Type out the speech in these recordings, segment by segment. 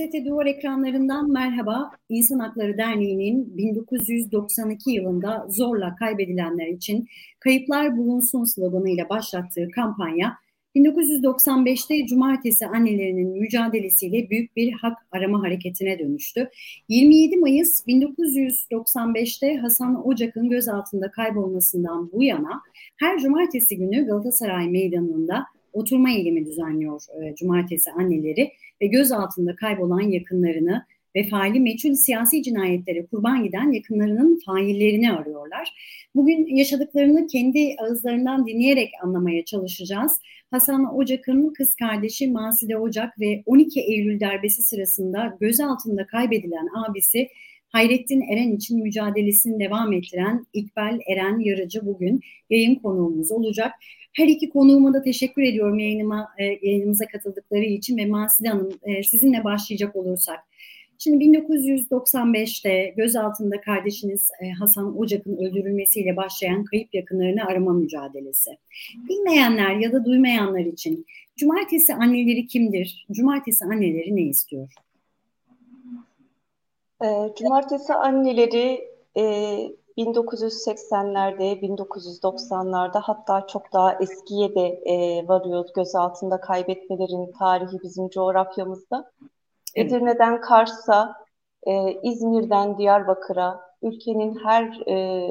Gazete Duvar ekranlarından merhaba. İnsan Hakları Derneği'nin 1992 yılında zorla kaybedilenler için kayıplar bulunsun sloganıyla başlattığı kampanya 1995'te cumartesi annelerinin mücadelesiyle büyük bir hak arama hareketine dönüştü. 27 Mayıs 1995'te Hasan Ocak'ın gözaltında kaybolmasından bu yana her cumartesi günü Galatasaray Meydanı'nda oturma eylemi düzenliyor e, cumartesi anneleri ve gözaltında kaybolan yakınlarını ve faili meçhul siyasi cinayetlere kurban giden yakınlarının faillerini arıyorlar. Bugün yaşadıklarını kendi ağızlarından dinleyerek anlamaya çalışacağız. Hasan Ocak'ın kız kardeşi Maside Ocak ve 12 Eylül darbesi sırasında gözaltında kaybedilen abisi Hayrettin Eren için mücadelesini devam ettiren İkbal Eren Yarıcı bugün yayın konuğumuz olacak. Her iki konuğuma da teşekkür ediyorum yayınıma, e, yayınımıza katıldıkları için ve Maside Hanım e, sizinle başlayacak olursak. Şimdi 1995'te gözaltında kardeşiniz e, Hasan Ocak'ın öldürülmesiyle başlayan kayıp yakınlarını arama mücadelesi. Bilmeyenler ya da duymayanlar için Cumartesi anneleri kimdir? Cumartesi anneleri ne istiyor? Cumartesi anneleri 1980'lerde, 1990'larda hatta çok daha eskiye de e, varıyoruz gözaltında kaybetmelerin tarihi bizim coğrafyamızda. Evet. Edirne'den Kars'a, e, İzmir'den Diyarbakır'a, ülkenin her e,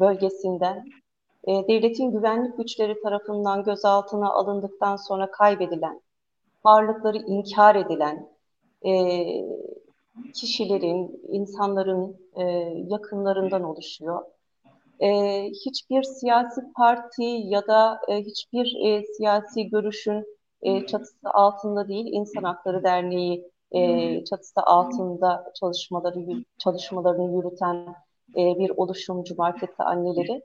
bölgesinden e, devletin güvenlik güçleri tarafından gözaltına alındıktan sonra kaybedilen, varlıkları inkar edilen, e, kişilerin, insanların e, yakınlarından oluşuyor. E, hiçbir siyasi parti ya da e, hiçbir e, siyasi görüşün e, çatısı altında değil, İnsan Hakları Derneği e, çatısı altında çalışmaları çalışmalarını yürüten e, bir oluşum Cumartesi Anneleri.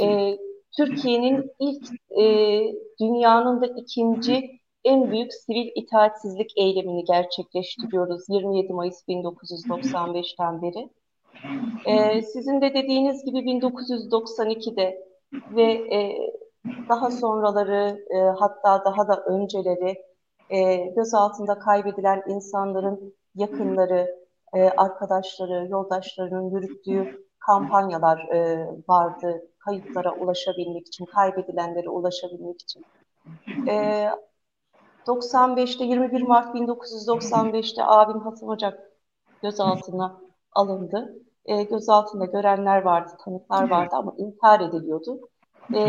E, Türkiye'nin ilk, e, dünyanın da ikinci en büyük sivil itaatsizlik eylemini gerçekleştiriyoruz 27 Mayıs 1995'ten beri. Ee, sizin de dediğiniz gibi 1992'de ve e, daha sonraları e, hatta daha da önceleri e, gözaltında kaybedilen insanların yakınları, e, arkadaşları, yoldaşlarının yürüttüğü kampanyalar e, vardı kayıplara ulaşabilmek için, kaybedilenlere ulaşabilmek için. E, 95'te 21 Mart 1995'te abim Hasan Ocak gözaltına alındı. E, gözaltında görenler vardı, tanıklar vardı ama intihar ediliyordu. E,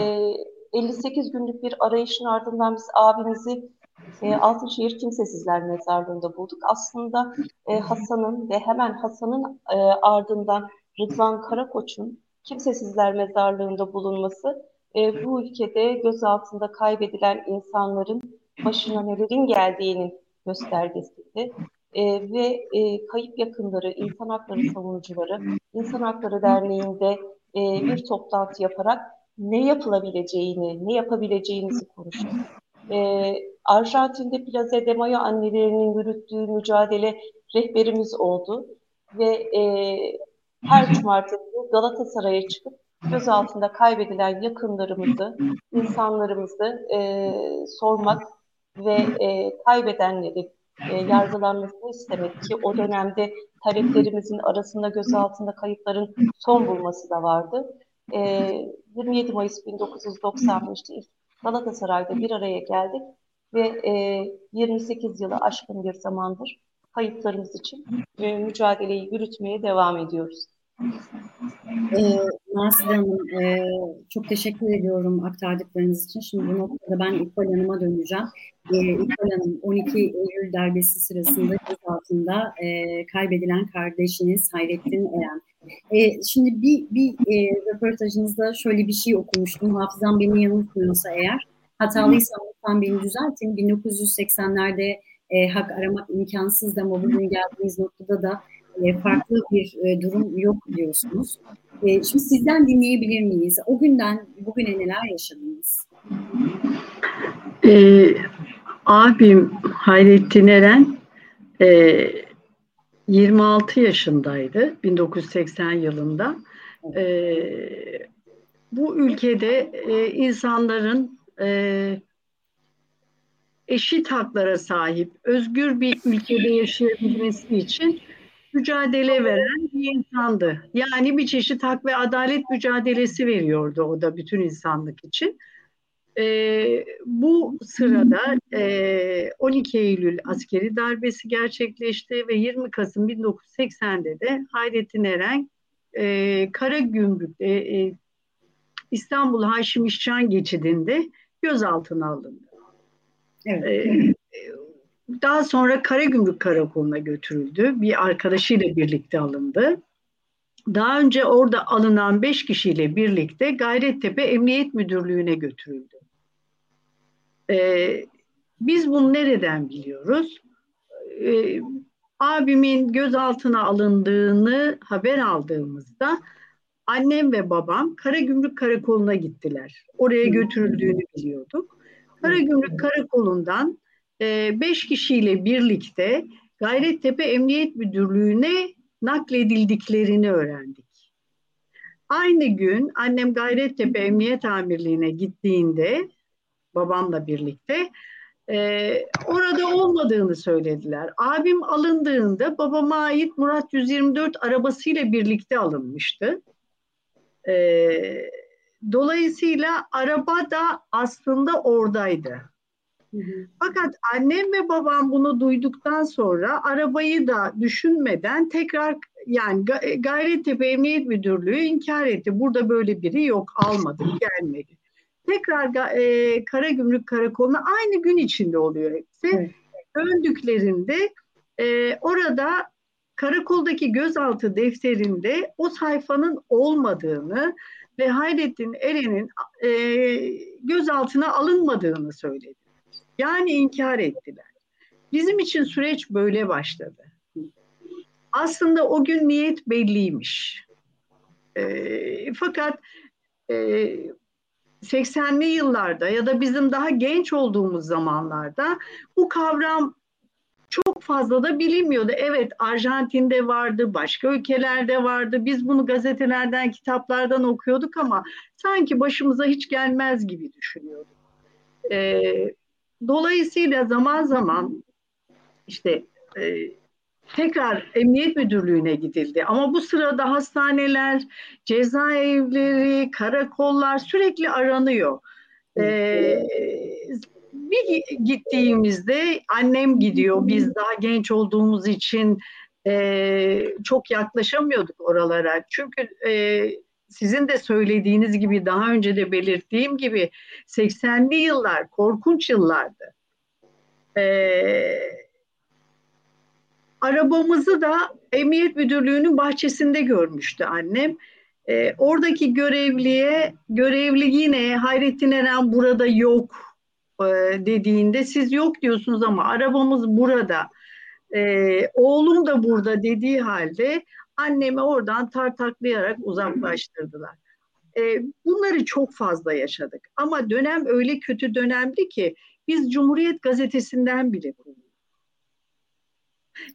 58 günlük bir arayışın ardından biz abimizi e, Altınşehir Kimsesizler Mezarlığı'nda bulduk. Aslında e, Hasan'ın ve hemen Hasan'ın e, ardından Rıdvan Karakoç'un Kimsesizler Mezarlığı'nda bulunması e, bu ülkede gözaltında kaybedilen insanların başına nelerin geldiğinin göstergesiydi. E, ve e, kayıp yakınları, insan hakları savunucuları, İnsan Hakları Derneği'nde e, bir toplantı yaparak ne yapılabileceğini, ne yapabileceğimizi konuştuk. E, Arjantin'de Plaza de Mayo annelerinin yürüttüğü mücadele rehberimiz oldu ve e, her cumartesi Galatasaray'a çıkıp gözaltında kaybedilen yakınlarımızı, insanlarımızı e, sormak ve e, kaybedenleri e, yargılanmasını istemek ki o dönemde taleplerimizin arasında gözaltında kayıpların son bulması da vardı. E, 27 Mayıs 1995'te ilk Galatasaray'da bir araya geldik ve e, 28 yılı aşkın bir zamandır kayıplarımız için e, mücadeleyi yürütmeye devam ediyoruz. Ee, Hanım, e, çok teşekkür ediyorum aktardıklarınız için. Şimdi bu noktada ben İkbal Hanım'a döneceğim. E, İkbal Hanım, 12 Eylül darbesi sırasında gözaltında e, kaybedilen kardeşiniz Hayrettin Eren. E, şimdi bir, bir e, röportajınızda şöyle bir şey okumuştum. Hafızam beni yanıltmıyorsa eğer. Hatalıysam lütfen beni düzeltin. 1980'lerde e, hak aramak imkansız ama bugün geldiğiniz noktada da farklı bir e, durum yok diyorsunuz. E, şimdi sizden dinleyebilir miyiz? O günden bugüne neler yaşadınız? Ee, abim Hayrettin Eren e, 26 yaşındaydı 1980 yılında. E, bu ülkede e, insanların e, eşit haklara sahip, özgür bir ülkede yaşayabilmesi için mücadele veren bir insandı. Yani bir çeşit hak ve adalet mücadelesi veriyordu o da bütün insanlık için. E, bu sırada e, 12 Eylül askeri darbesi gerçekleşti ve 20 Kasım 1980'de de Hayrettin Eren e, Karagümrük'te e, İstanbul Haşim İşcan geçidinde gözaltına alındı. Evet. E, daha sonra Karagümrük Karakolu'na götürüldü. Bir arkadaşıyla birlikte alındı. Daha önce orada alınan beş kişiyle birlikte Gayrettepe Emniyet Müdürlüğü'ne götürüldü. Ee, biz bunu nereden biliyoruz? Ee, abimin gözaltına alındığını haber aldığımızda annem ve babam Karagümrük Karakolu'na gittiler. Oraya götürüldüğünü biliyorduk. Karagümrük Karakolu'ndan e, beş kişiyle birlikte Gayrettepe Emniyet Müdürlüğü'ne nakledildiklerini öğrendik. Aynı gün annem Gayrettepe Emniyet Amirliği'ne gittiğinde babamla birlikte e, orada olmadığını söylediler. Abim alındığında babama ait Murat 124 arabasıyla birlikte alınmıştı. E, dolayısıyla araba da aslında oradaydı. Fakat annem ve babam bunu duyduktan sonra arabayı da düşünmeden tekrar yani Gayrettepe Emniyet Müdürlüğü inkar etti. Burada böyle biri yok almadık gelmedi. Tekrar e, Karagümrük Karakolu'na aynı gün içinde oluyor hepsi. Evet. Döndüklerinde e, orada karakoldaki gözaltı defterinde o sayfanın olmadığını ve Hayrettin Eren'in e, gözaltına alınmadığını söyledi. Yani inkar ettiler. Bizim için süreç böyle başladı. Aslında o gün niyet belliymiş. E, fakat e, 80'li yıllarda ya da bizim daha genç olduğumuz zamanlarda bu kavram çok fazla da bilinmiyordu. Evet Arjantin'de vardı, başka ülkelerde vardı. Biz bunu gazetelerden, kitaplardan okuyorduk ama sanki başımıza hiç gelmez gibi düşünüyorduk. Ee, dolayısıyla zaman zaman işte e, tekrar emniyet müdürlüğüne gidildi. Ama bu sırada hastaneler, cezaevleri, karakollar sürekli aranıyor. Ee, bir gittiğimizde annem gidiyor. Biz daha genç olduğumuz için e, çok yaklaşamıyorduk oralara. Çünkü e, sizin de söylediğiniz gibi daha önce de belirttiğim gibi 80'li yıllar korkunç yıllardı. Ee, arabamızı da Emniyet Müdürlüğü'nün bahçesinde görmüştü annem. E, oradaki görevliye, görevli yine Hayrettin Eren burada yok e, dediğinde siz yok diyorsunuz ama arabamız burada. E, oğlum da burada dediği halde annemi oradan tartaklayarak uzaklaştırdılar. E, bunları çok fazla yaşadık. Ama dönem öyle kötü dönemdi ki biz Cumhuriyet Gazetesi'nden bile kurulduk.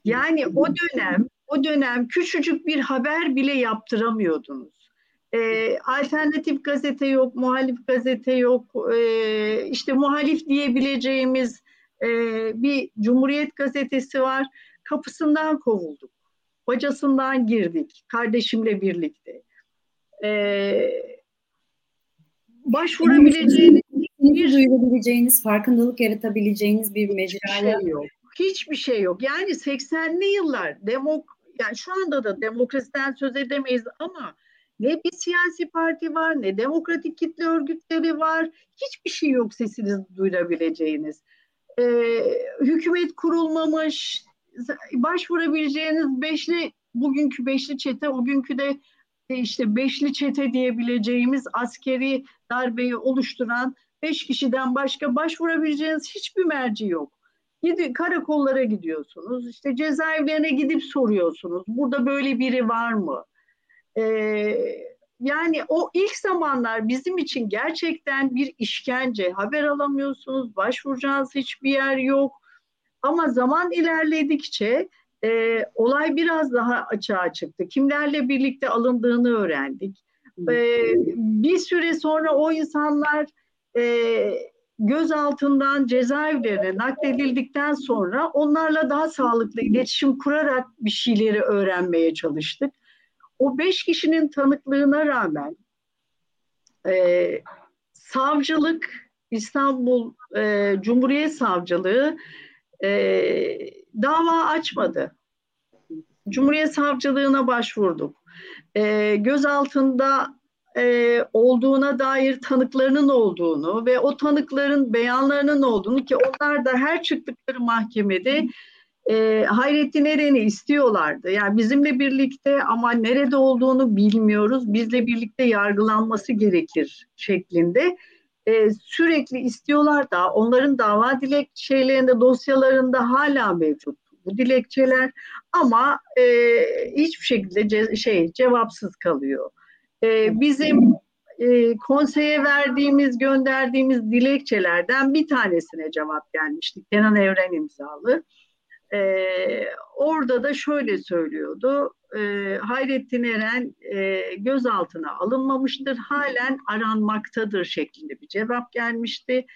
Yani o dönem o dönem küçücük bir haber bile yaptıramıyordunuz. Ee, alternatif gazete yok, muhalif gazete yok. Ee, işte muhalif diyebileceğimiz e, bir Cumhuriyet gazetesi var. Kapısından kovulduk. Bacasından girdik kardeşimle birlikte. Ee, başvurabileceğiniz bir duyurabileceğiniz, farkındalık yaratabileceğiniz bir mecraya şey yok hiçbir şey yok. Yani 80'li yıllar demok yani şu anda da demokrasiden söz edemeyiz ama ne bir siyasi parti var ne demokratik kitle örgütleri var. Hiçbir şey yok sesinizi duyurabileceğiniz. Ee, hükümet kurulmamış, başvurabileceğiniz beşli, bugünkü beşli çete, o günkü de işte beşli çete diyebileceğimiz askeri darbeyi oluşturan beş kişiden başka başvurabileceğiniz hiçbir merci yok. Gidi, karakollara gidiyorsunuz, işte cezaevlerine gidip soruyorsunuz. Burada böyle biri var mı? Ee, yani o ilk zamanlar bizim için gerçekten bir işkence. Haber alamıyorsunuz, başvuracağınız hiçbir yer yok. Ama zaman ilerledikçe e, olay biraz daha açığa çıktı. Kimlerle birlikte alındığını öğrendik. E, bir süre sonra o insanlar e, gözaltından cezaevlerine nakledildikten sonra onlarla daha sağlıklı iletişim kurarak bir şeyleri öğrenmeye çalıştık. O beş kişinin tanıklığına rağmen e, savcılık, İstanbul e, Cumhuriyet Savcılığı e, dava açmadı. Cumhuriyet Savcılığına başvurduk. E, gözaltında e, olduğuna dair tanıklarının olduğunu ve o tanıkların beyanlarının olduğunu ki onlar da her çıktıkları mahkemede e, Hayrettin Eren'i istiyorlardı. Yani bizimle birlikte ama nerede olduğunu bilmiyoruz. Bizle birlikte yargılanması gerekir şeklinde e, sürekli istiyorlar da onların dava dilekçelerinde dosyalarında hala mevcut bu dilekçeler ama e, hiçbir şekilde ce, şey cevapsız kalıyor. E, bizim e, konseye verdiğimiz, gönderdiğimiz dilekçelerden bir tanesine cevap gelmişti. Kenan Evren imzalı. E, orada da şöyle söylüyordu. E, Hayrettin Eren e, gözaltına alınmamıştır, halen aranmaktadır şeklinde bir cevap gelmişti.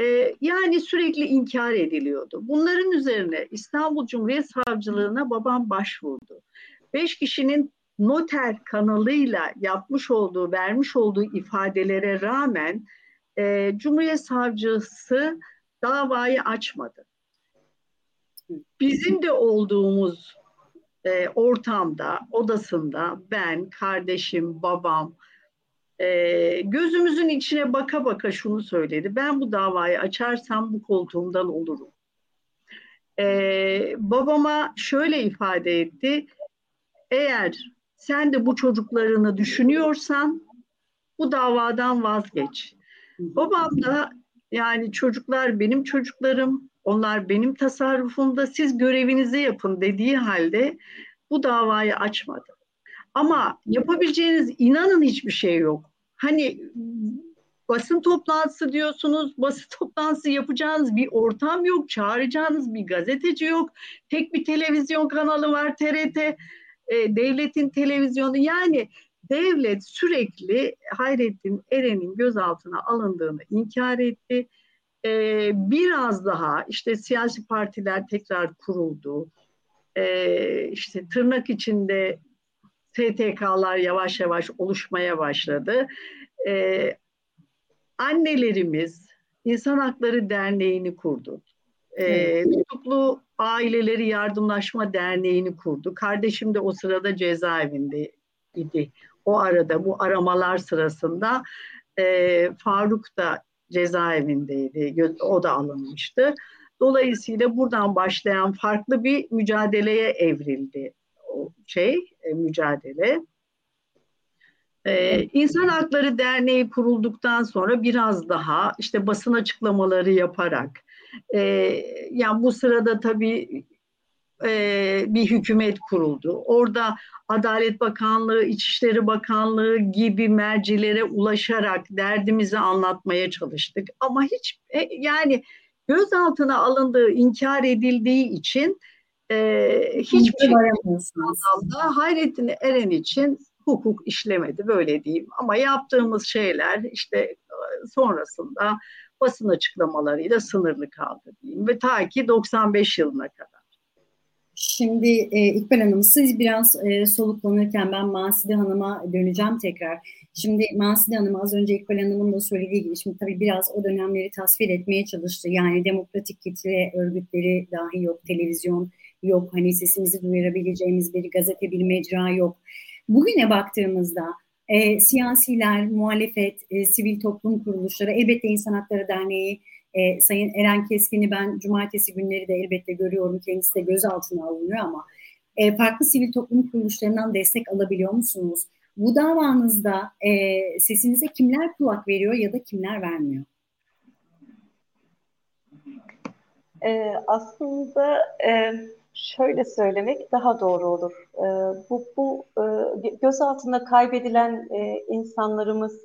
E, yani sürekli inkar ediliyordu. Bunların üzerine İstanbul Cumhuriyet Savcılığına babam başvurdu. Beş kişinin noter kanalıyla yapmış olduğu, vermiş olduğu ifadelere rağmen e, Cumhuriyet Savcısı davayı açmadı. Bizim de olduğumuz e, ortamda, odasında ben, kardeşim, babam e, gözümüzün içine baka baka şunu söyledi. Ben bu davayı açarsam bu koltuğumdan olurum. E, babama şöyle ifade etti. Eğer sen de bu çocuklarını düşünüyorsan bu davadan vazgeç. Babam da yani çocuklar benim çocuklarım, onlar benim tasarrufumda, siz görevinizi yapın dediği halde bu davayı açmadı. Ama yapabileceğiniz inanın hiçbir şey yok. Hani basın toplantısı diyorsunuz, basın toplantısı yapacağınız bir ortam yok, çağıracağınız bir gazeteci yok, tek bir televizyon kanalı var TRT, e, devletin televizyonu yani devlet sürekli Hayrettin Eren'in gözaltına alındığını inkar etti. Ee, biraz daha işte siyasi partiler tekrar kuruldu. Ee, işte tırnak içinde STK'lar yavaş yavaş oluşmaya başladı. Ee, annelerimiz İnsan Hakları Derneği'ni kurdu. Ee, Tutuklu Aileleri Yardımlaşma Derneği'ni kurdu. Kardeşim de o sırada cezaevinde idi. O arada bu aramalar sırasında e, Faruk da cezaevindeydi. O da alınmıştı. Dolayısıyla buradan başlayan farklı bir mücadeleye evrildi o şey, e, mücadele. Ee, İnsan Hakları Derneği kurulduktan sonra biraz daha işte basın açıklamaları yaparak, e, yani bu sırada tabii e, bir hükümet kuruldu. Orada Adalet Bakanlığı, İçişleri Bakanlığı gibi mercilere ulaşarak derdimizi anlatmaya çalıştık. Ama hiç e, yani gözaltına alındığı, inkar edildiği için e, hiçbir şey anlamda Hayrettin Eren için hukuk işlemedi böyle diyeyim. Ama yaptığımız şeyler işte sonrasında basın açıklamalarıyla sınırlı kaldı diyeyim ve ta ki 95 yılına kadar. Şimdi e, İkbal Hanım siz biraz e, soluklanırken ben Maside Hanım'a döneceğim tekrar. Şimdi Maside Hanım az önce İkbal Hanım'ın da söylediği gibi şimdi tabii biraz o dönemleri tasvir etmeye çalıştı. Yani demokratik kitle örgütleri dahi yok, televizyon yok, hani sesimizi duyurabileceğimiz bir gazete, bir mecra yok. Bugüne baktığımızda e, siyasiler, muhalefet, e, sivil toplum kuruluşları, elbette İnsan Hakları Derneği, e, Sayın Eren Keskin'i ben cumartesi günleri de elbette görüyorum. Kendisi de gözaltına alınıyor ama e, farklı sivil toplum kuruluşlarından destek alabiliyor musunuz? Bu davanızda e, sesinize kimler kulak veriyor ya da kimler vermiyor? Ee, aslında e, şöyle söylemek daha doğru olur. E, bu bu e, göz altında kaybedilen e, insanlarımız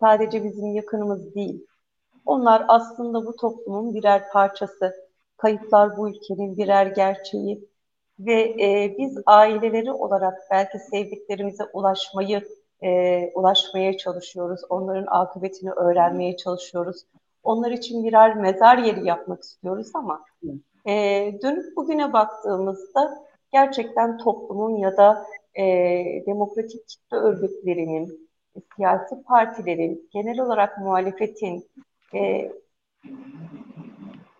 sadece bizim yakınımız değil. Onlar aslında bu toplumun birer parçası. Kayıplar bu ülkenin birer gerçeği ve e, biz aileleri olarak belki sevdiklerimize ulaşmayı e, ulaşmaya çalışıyoruz. Onların akıbetini öğrenmeye çalışıyoruz. onlar için birer mezar yeri yapmak istiyoruz ama e, dönüp bugüne baktığımızda gerçekten toplumun ya da e, demokratik kitle örgütlerinin, siyasi partilerin, genel olarak muhalefetin e,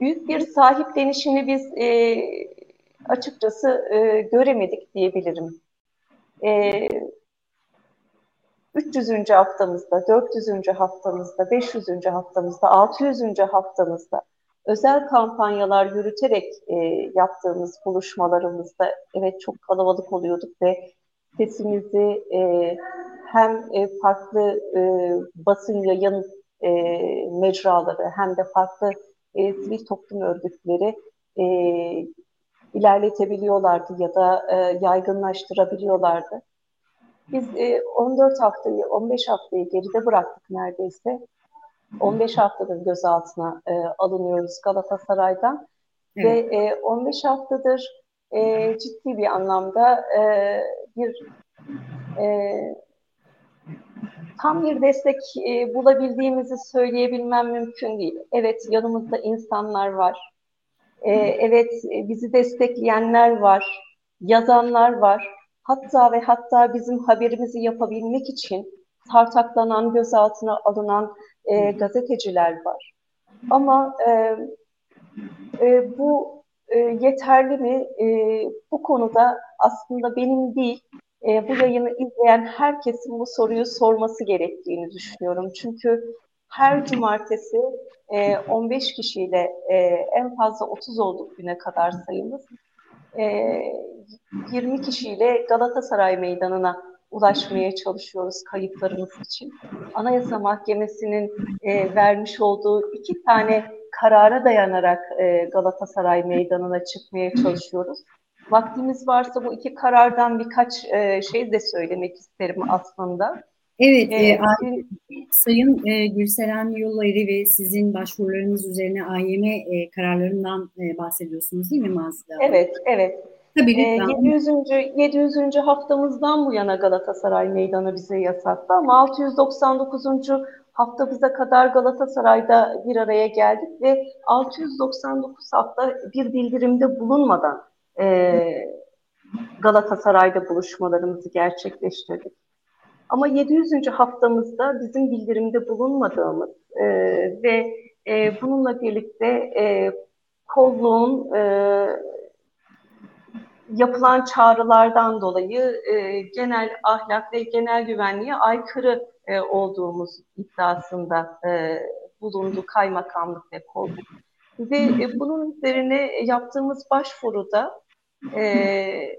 büyük bir sahiplenişini biz e, açıkçası e, göremedik diyebilirim. E, 300. haftamızda, 400. haftamızda, 500. haftamızda, 600. haftamızda özel kampanyalar yürüterek e, yaptığımız buluşmalarımızda evet çok kalabalık oluyorduk ve sesimizi e, hem e, farklı e, basın yayın e, mecraları hem de farklı e, sivil toplum örgütleri e, ilerletebiliyorlardı ya da e, yaygınlaştırabiliyorlardı. Biz e, 14 haftayı, 15 haftayı geride bıraktık neredeyse. 15 haftadır gözaltına e, alınıyoruz Galatasaray'dan. Evet. Ve e, 15 haftadır e, ciddi bir anlamda e, bir e, tam bir destek e, bulabildiğimizi söyleyebilmem mümkün değil. Evet yanımızda insanlar var. E, evet bizi destekleyenler var. Yazanlar var. Hatta ve hatta bizim haberimizi yapabilmek için tartaklanan, gözaltına alınan e, gazeteciler var. Ama e, e, bu e, yeterli mi? E, bu konuda aslında benim değil, e, bu yayını izleyen herkesin bu soruyu sorması gerektiğini düşünüyorum. Çünkü her cumartesi e, 15 kişiyle e, en fazla 30 olduk güne kadar sayımız. E, 20 kişiyle Galatasaray Meydanı'na ulaşmaya çalışıyoruz kayıplarımız için. Anayasa Mahkemesi'nin e, vermiş olduğu iki tane karara dayanarak e, Galatasaray Meydanı'na çıkmaya çalışıyoruz. Vaktimiz varsa bu iki karardan birkaç e, şey de söylemek isterim aslında. Evet, ee, e, Sayın e, Gülseren Yolları ve sizin başvurularınız üzerine AYM e, kararlarından e, bahsediyorsunuz değil mi Mazda? Evet, evet. Tabii ee, 700. 700. haftamızdan bu yana Galatasaray Meydanı bize yasaktı ama 699. haftamıza kadar Galatasaray'da bir araya geldik ve 699 hafta bir bildirimde bulunmadan e, Galatasaray'da buluşmalarımızı gerçekleştirdik. Ama 700. haftamızda bizim bildirimde bulunmadığımız e, ve e, bununla birlikte e, kolluğun e, yapılan çağrılardan dolayı e, genel ahlak ve genel güvenliğe aykırı e, olduğumuz iddiasında e, bulundu kaymakamlık ve kolluk. Ve e, bunun üzerine yaptığımız başvuruda e,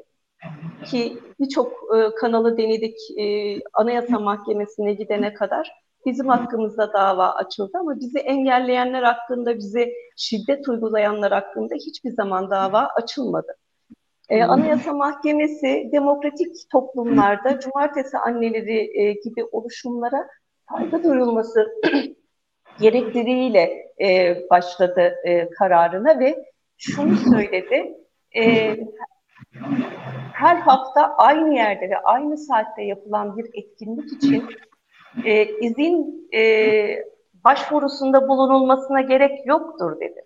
ki birçok e, kanalı denedik e, Anayasa Mahkemesi'ne gidene kadar bizim hakkımızda dava açıldı ama bizi engelleyenler hakkında, bize şiddet uygulayanlar hakkında hiçbir zaman dava açılmadı. E, Anayasa Mahkemesi demokratik toplumlarda cumartesi anneleri e, gibi oluşumlara saygı duyulması gerekliliğiyle e, başladı e, kararına ve şunu söyledi. E, her hafta aynı yerde ve aynı saatte yapılan bir etkinlik için e, izin e, başvurusunda bulunulmasına gerek yoktur dedi.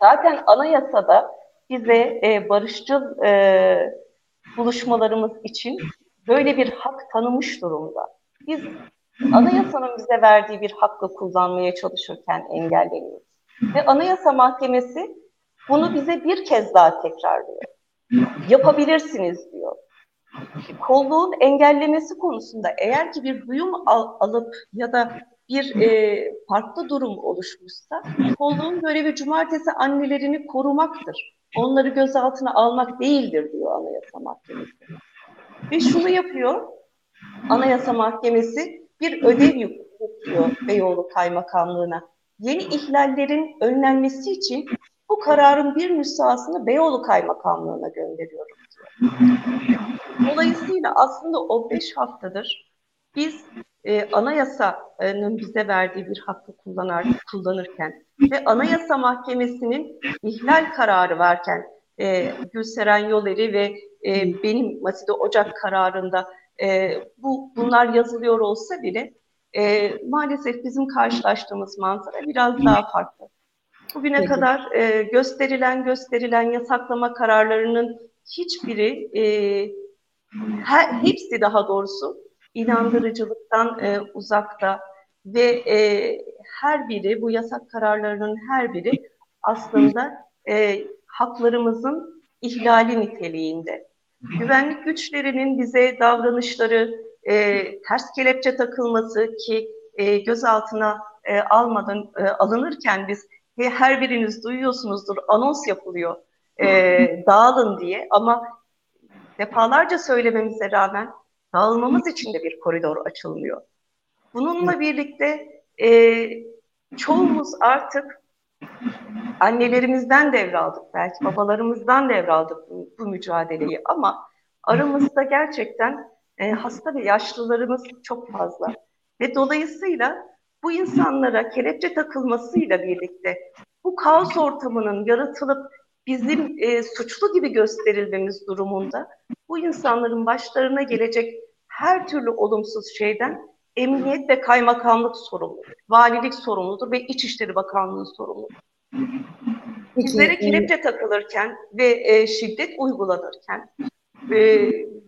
Zaten anayasada bize e, barışçıl e, buluşmalarımız için böyle bir hak tanımış durumda. Biz anayasanın bize verdiği bir hakkı kullanmaya çalışırken engelleniyoruz. Ve Anayasa Mahkemesi bunu bize bir kez daha tekrarlıyor. Yapabilirsiniz diyor. Kolluğun engellemesi konusunda eğer ki bir duyum al, alıp ya da bir e, farklı durum oluşmuşsa kolluğun görevi cumartesi annelerini korumaktır. Onları gözaltına almak değildir diyor Anayasa Mahkemesi. Ve şunu yapıyor Anayasa Mahkemesi bir ödev yüklüyor Beyoğlu Kaymakamlığı'na. Yeni ihlallerin önlenmesi için bu kararın bir nüshasını Beyoğlu Kaymakamlığı'na gönderiyorum. Dolayısıyla aslında o beş haftadır biz e, anayasanın bize verdiği bir hakkı kullanar, kullanırken ve Anayasa Mahkemesi'nin ihlal kararı varken e, Gülseren Yoleri ve e, benim Maside Ocak kararında e, bu bunlar yazılıyor olsa bile E, maalesef bizim karşılaştığımız manzara biraz daha farklı. Bugüne Peki. kadar e, gösterilen gösterilen yasaklama kararlarının hiçbiri, e, her, hepsi daha doğrusu inandırıcılıktan e, uzakta ve e, her biri bu yasak kararlarının her biri aslında e, haklarımızın ihlali niteliğinde. Güvenlik güçlerinin bize davranışları, e, ters kelepçe takılması ki e, gözaltına e, almadan e, alınırken biz her biriniz duyuyorsunuzdur anons yapılıyor e, dağılın diye. Ama defalarca söylememize rağmen dağılmamız için de bir koridor açılmıyor. Bununla birlikte e, çoğumuz artık annelerimizden devraldık belki babalarımızdan devraldık bu, bu mücadeleyi. Ama aramızda gerçekten e, hasta ve yaşlılarımız çok fazla. Ve dolayısıyla bu insanlara kelepçe takılmasıyla birlikte bu kaos ortamının yaratılıp bizim e, suçlu gibi gösterilmemiz durumunda bu insanların başlarına gelecek her türlü olumsuz şeyden emniyet ve kaymakamlık sorumludur, valilik sorumludur ve İçişleri Bakanlığı sorumludur. Bizlere e, kelepçe takılırken ve e, şiddet uygulanırken e,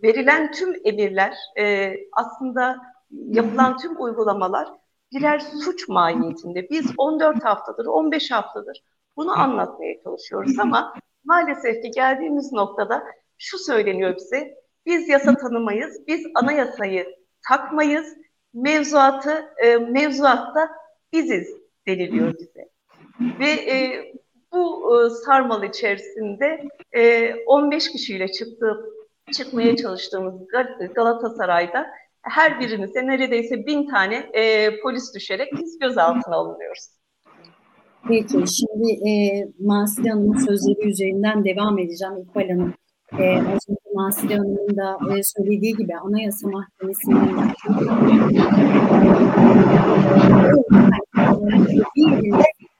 verilen tüm emirler e, aslında yapılan tüm uygulamalar birer suç mahiyetinde. Biz 14 haftadır, 15 haftadır bunu anlatmaya çalışıyoruz ama maalesef ki geldiğimiz noktada şu söyleniyor bize. Biz yasa tanımayız, biz anayasayı takmayız, mevzuatı, e, mevzuatta biziz deniliyor bize. Ve e, bu e, sarmal içerisinde e, 15 kişiyle çıktı, çıkmaya çalıştığımız Galatasaray'da her birimize neredeyse bin tane e, polis düşerek biz gözaltına alınıyoruz. Peki, şimdi e, Maside Hanım'ın sözleri üzerinden devam edeceğim İkbal Hanım. E, az önce Maside Hanım'ın da e, söylediği gibi Anayasa Mahkemesi'nin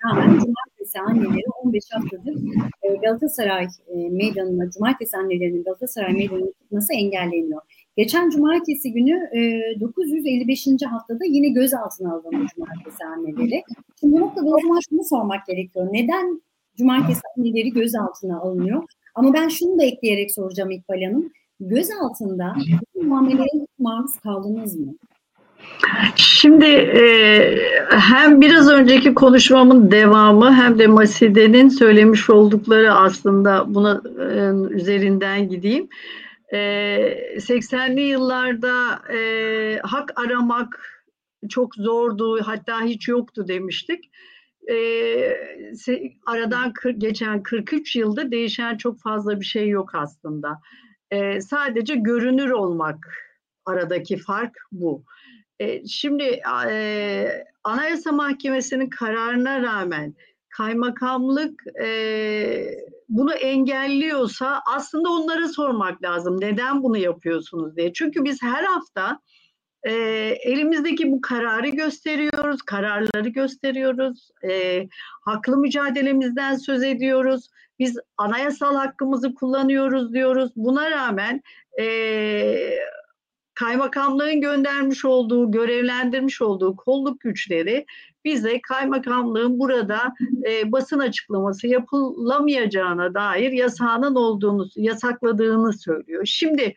rağmen Cumartesi anneleri 15 haftadır e, Galatasaray e, meydanına, Cumartesi annelerinin Galatasaray meydanına çıkması engelleniyor. Geçen cumartesi günü e, 955. haftada yine gözaltına alındı cumartesi anneleri. Şimdi bu noktada o zaman şunu sormak gerekiyor. Neden cumartesi anneleri gözaltına alınıyor? Ama ben şunu da ekleyerek soracağım İkbal Hanım. Gözaltında bu muameleye maruz kaldınız mı? Şimdi e, hem biraz önceki konuşmamın devamı hem de Maside'nin söylemiş oldukları aslında buna e, üzerinden gideyim. 80'li yıllarda e, hak aramak çok zordu hatta hiç yoktu demiştik. E, aradan kır, geçen 43 yılda değişen çok fazla bir şey yok aslında. E, sadece görünür olmak aradaki fark bu. E, şimdi e, Anayasa Mahkemesi'nin kararına rağmen kaymakamlık e, bunu engelliyorsa aslında onlara sormak lazım. Neden bunu yapıyorsunuz diye. Çünkü biz her hafta e, elimizdeki bu kararı gösteriyoruz, kararları gösteriyoruz, e, haklı mücadelemizden söz ediyoruz. Biz anayasal hakkımızı kullanıyoruz diyoruz. Buna rağmen e, kaymakamlığın göndermiş olduğu, görevlendirmiş olduğu kolluk güçleri bize kaymakamlığın burada e, basın açıklaması yapılamayacağına dair yasağının olduğunu, yasakladığını söylüyor. Şimdi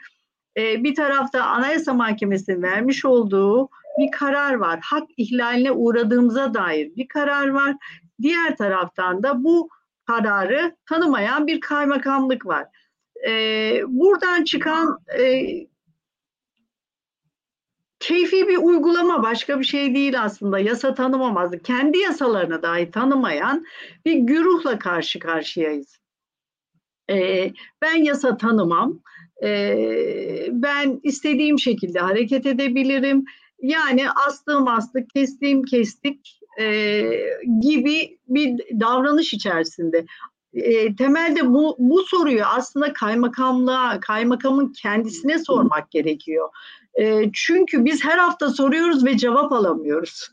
e, bir tarafta Anayasa Mahkemesi'nin vermiş olduğu bir karar var. Hak ihlaline uğradığımıza dair bir karar var. Diğer taraftan da bu kararı tanımayan bir kaymakamlık var. E, buradan çıkan e, keyfi bir uygulama başka bir şey değil aslında. Yasa tanımamazdı. Kendi yasalarını dahi tanımayan bir güruhla karşı karşıyayız. Ee, ben yasa tanımam. Ee, ben istediğim şekilde hareket edebilirim. Yani astığım astık, kestiğim kestik e, gibi bir davranış içerisinde. E, temelde bu, bu soruyu aslında kaymakamlığa, kaymakamın kendisine sormak gerekiyor. E, çünkü biz her hafta soruyoruz ve cevap alamıyoruz.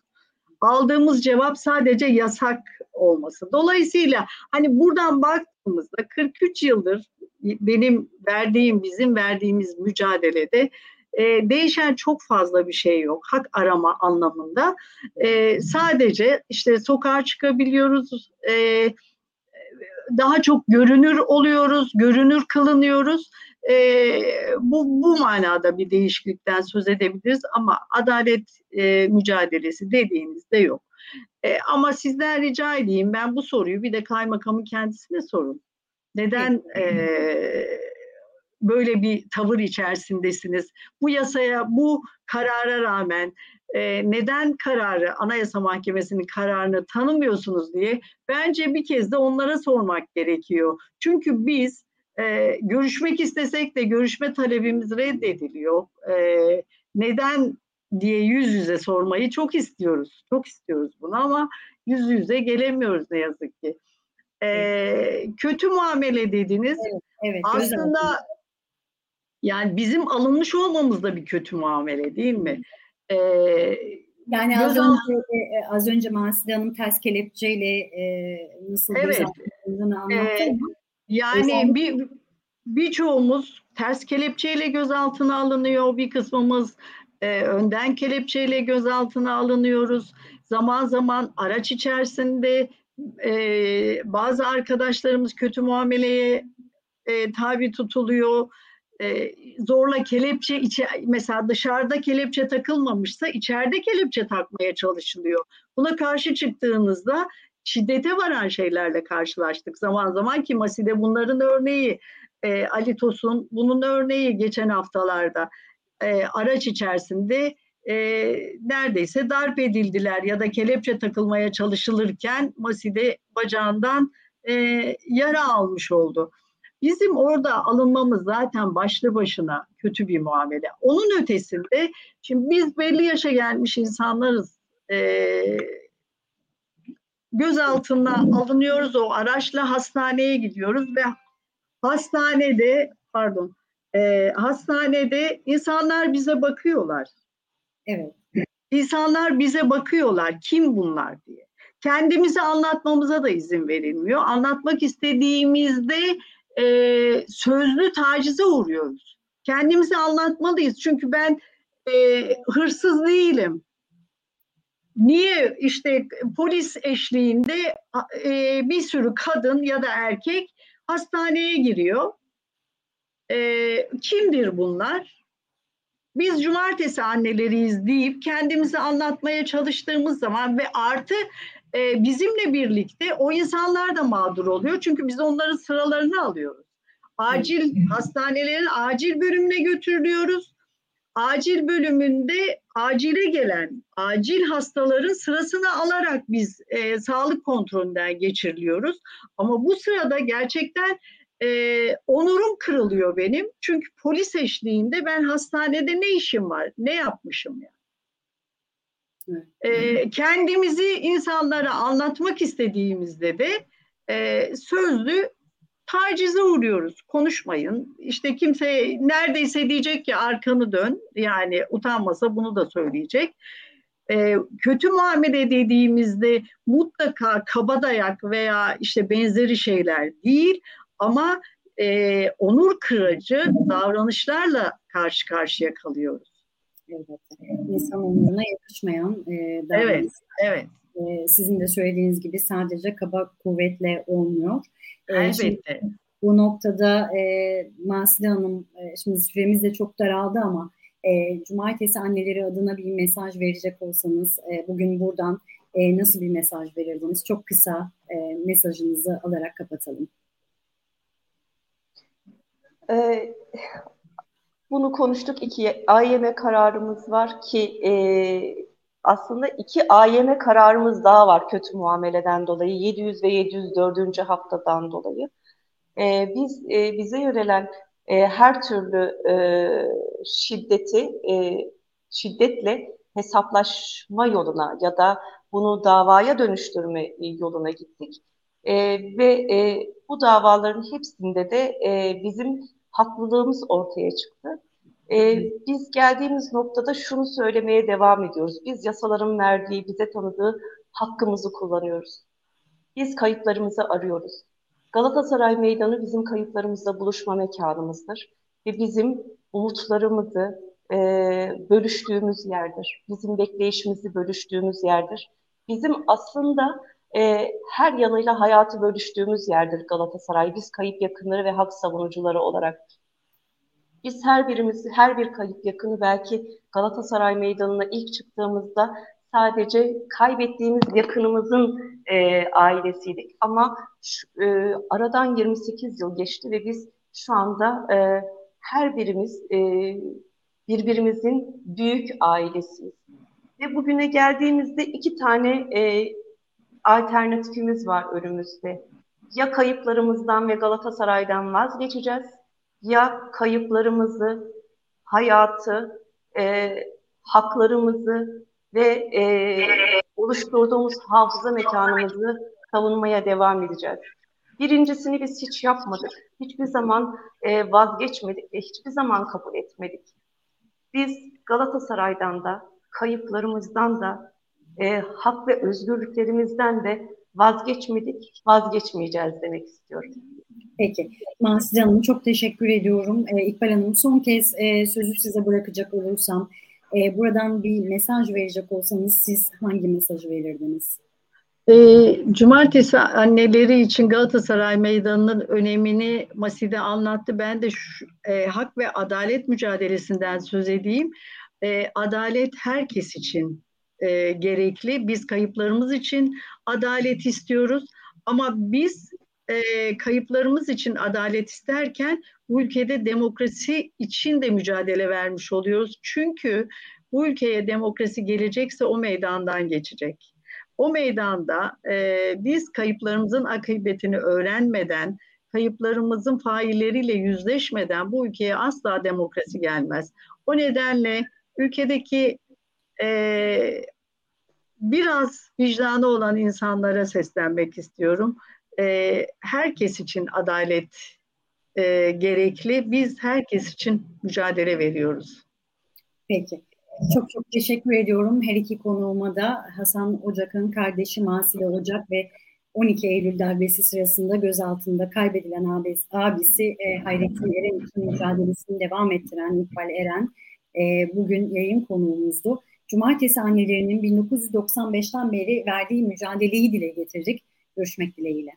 Aldığımız cevap sadece yasak olması. Dolayısıyla hani buradan baktığımızda 43 yıldır benim verdiğim, bizim verdiğimiz mücadelede e, değişen çok fazla bir şey yok hak arama anlamında. E, sadece işte sokağa çıkabiliyoruz, e, daha çok görünür oluyoruz, görünür kılınıyoruz. E, bu, bu manada bir değişiklikten söz edebiliriz ama adalet e, mücadelesi dediğinizde yok. E, ama sizden rica edeyim ben bu soruyu bir de kaymakamın kendisine sorun. Neden e, böyle bir tavır içerisindesiniz? Bu yasaya, bu karara rağmen e, neden kararı, Anayasa Mahkemesi'nin kararını tanımıyorsunuz diye bence bir kez de onlara sormak gerekiyor. Çünkü biz e, görüşmek istesek de görüşme talebimiz reddediliyor. E, neden diye yüz yüze sormayı çok istiyoruz. Çok istiyoruz bunu ama yüz yüze gelemiyoruz ne yazık ki. Ee, kötü muamele dediniz. Evet, evet, Aslında yani bizim alınmış olmamız da bir kötü muamele değil mi? Ee, yani az önce, e, az önce Maside Hanım ters kelepçeyle e, nasıl evet. anlattı ee, Yani bir birçoğumuz ters kelepçeyle gözaltına alınıyor, bir kısmımız e, önden kelepçeyle gözaltına alınıyoruz. Zaman zaman araç içerisinde e, bazı arkadaşlarımız kötü muameleye e, tabi tutuluyor. E, zorla kelepçe içe, mesela dışarıda kelepçe takılmamışsa içeride kelepçe takmaya çalışılıyor. Buna karşı çıktığınızda şiddete varan şeylerle karşılaştık zaman zaman ki Masi'de bunların örneği e, Ali Tosun bunun örneği geçen haftalarda e, araç içerisinde e, neredeyse darp edildiler ya da kelepçe takılmaya çalışılırken Maside bacağından e, yara almış oldu. Bizim orada alınmamız zaten başlı başına kötü bir muamele. Onun ötesinde şimdi biz belli yaşa gelmiş insanlarız. E, gözaltına alınıyoruz o araçla hastaneye gidiyoruz ve hastanede pardon e, hastanede insanlar bize bakıyorlar. Evet. İnsanlar bize bakıyorlar. Kim bunlar diye. Kendimizi anlatmamıza da izin verilmiyor. Anlatmak istediğimizde e, sözlü tacize uğruyoruz. Kendimizi anlatmalıyız. Çünkü ben e, hırsız değilim. Niye işte polis eşliğinde e, bir sürü kadın ya da erkek hastaneye giriyor e, kimdir bunlar? Biz cumartesi anneleriyiz deyip kendimizi anlatmaya çalıştığımız zaman ve artı e, bizimle birlikte o insanlar da mağdur oluyor. Çünkü biz onların sıralarını alıyoruz. Acil hastanelerin acil bölümüne götürülüyoruz. Acil bölümünde acile gelen acil hastaların sırasını alarak biz e, sağlık kontrolünden geçiriliyoruz. Ama bu sırada gerçekten e, onurum kırılıyor benim. Çünkü polis eşliğinde ben hastanede ne işim var, ne yapmışım ya. Yani. E, kendimizi insanlara anlatmak istediğimizde de e, sözlü tacize uğruyoruz. Konuşmayın. İşte kimse neredeyse diyecek ki arkanı dön. Yani utanmasa bunu da söyleyecek. E, kötü muamele dediğimizde mutlaka kabadayak veya işte benzeri şeyler değil ama e, onur kırıcı davranışlarla karşı karşıya kalıyoruz. Evet. İnsan onuruna yakışmayan e, Evet, evet. E, sizin de söylediğiniz gibi sadece kaba kuvvetle olmuyor. E, Elbette. bu noktada e, Masile Hanım, e, şimdi süremiz de çok daraldı ama e, Cumartesi anneleri adına bir mesaj verecek olsanız e, bugün buradan e, nasıl bir mesaj verirdiniz? Çok kısa e, mesajınızı alarak kapatalım. Ee, bunu konuştuk. İki AYM kararımız var ki e, aslında iki AYM kararımız daha var kötü muameleden dolayı. 700 ve 704. haftadan dolayı. E, biz e, bize yönelen e, her türlü e, şiddeti e, şiddetle hesaplaşma yoluna ya da bunu davaya dönüştürme yoluna gittik. E, ve e, bu davaların hepsinde de e, bizim haklılığımız ortaya çıktı. Ee, biz geldiğimiz noktada şunu söylemeye devam ediyoruz. Biz yasaların verdiği, bize tanıdığı hakkımızı kullanıyoruz. Biz kayıplarımızı arıyoruz. Galatasaray Meydanı bizim kayıplarımızla buluşma mekanımızdır. Ve bizim umutlarımızı, e, bölüştüğümüz yerdir. Bizim bekleyişimizi bölüştüğümüz yerdir. Bizim aslında e, her yanıyla hayatı bölüştüğümüz yerdir Galatasaray. Biz kayıp yakınları ve hak savunucuları olarak. Biz her birimiz, her bir kayıp yakını belki Galatasaray Meydanı'na ilk çıktığımızda sadece kaybettiğimiz yakınımızın e, ailesiydik. Ama şu, e, aradan 28 yıl geçti ve biz şu anda e, her birimiz e, birbirimizin büyük ailesiyiz. Ve bugüne geldiğimizde iki tane e, alternatifimiz var önümüzde. Ya kayıplarımızdan ve Galatasaray'dan vazgeçeceğiz ya kayıplarımızı, hayatı, e, haklarımızı ve e, oluşturduğumuz hafıza mekanımızı savunmaya devam edeceğiz. Birincisini biz hiç yapmadık. Hiçbir zaman e, vazgeçmedik ve hiçbir zaman kabul etmedik. Biz Galatasaray'dan da, kayıplarımızdan da, e, hak ve özgürlüklerimizden de vazgeçmedik, vazgeçmeyeceğiz demek istiyorum. Peki. Mahside Hanım çok teşekkür ediyorum. Ee, İkbal Hanım son kez e, sözü size bırakacak olursam e, buradan bir mesaj verecek olsanız siz hangi mesajı verirdiniz? E, cumartesi anneleri için Galatasaray Meydanı'nın önemini Maside anlattı. Ben de şu, e, hak ve adalet mücadelesinden söz edeyim. E, adalet herkes için e, gerekli. Biz kayıplarımız için adalet istiyoruz. Ama biz e, kayıplarımız için adalet isterken bu ülkede demokrasi için de mücadele vermiş oluyoruz. Çünkü bu ülkeye demokrasi gelecekse o meydandan geçecek. O meydanda e, biz kayıplarımızın akıbetini öğrenmeden, kayıplarımızın failleriyle yüzleşmeden bu ülkeye asla demokrasi gelmez. O nedenle ülkedeki e, biraz vicdanı olan insanlara seslenmek istiyorum e, herkes için adalet e, gerekli. Biz herkes için mücadele veriyoruz. Peki. Çok çok teşekkür ediyorum her iki konuğuma da Hasan Ocak'ın kardeşi Masile Ocak ve 12 Eylül darbesi sırasında gözaltında kaybedilen abisi, abisi e, Hayrettin Eren için mücadelesini devam ettiren İkbal Eren e, bugün yayın konuğumuzdu. Cumartesi annelerinin 1995'ten beri verdiği mücadeleyi dile getirdik. Görüşmek dileğiyle.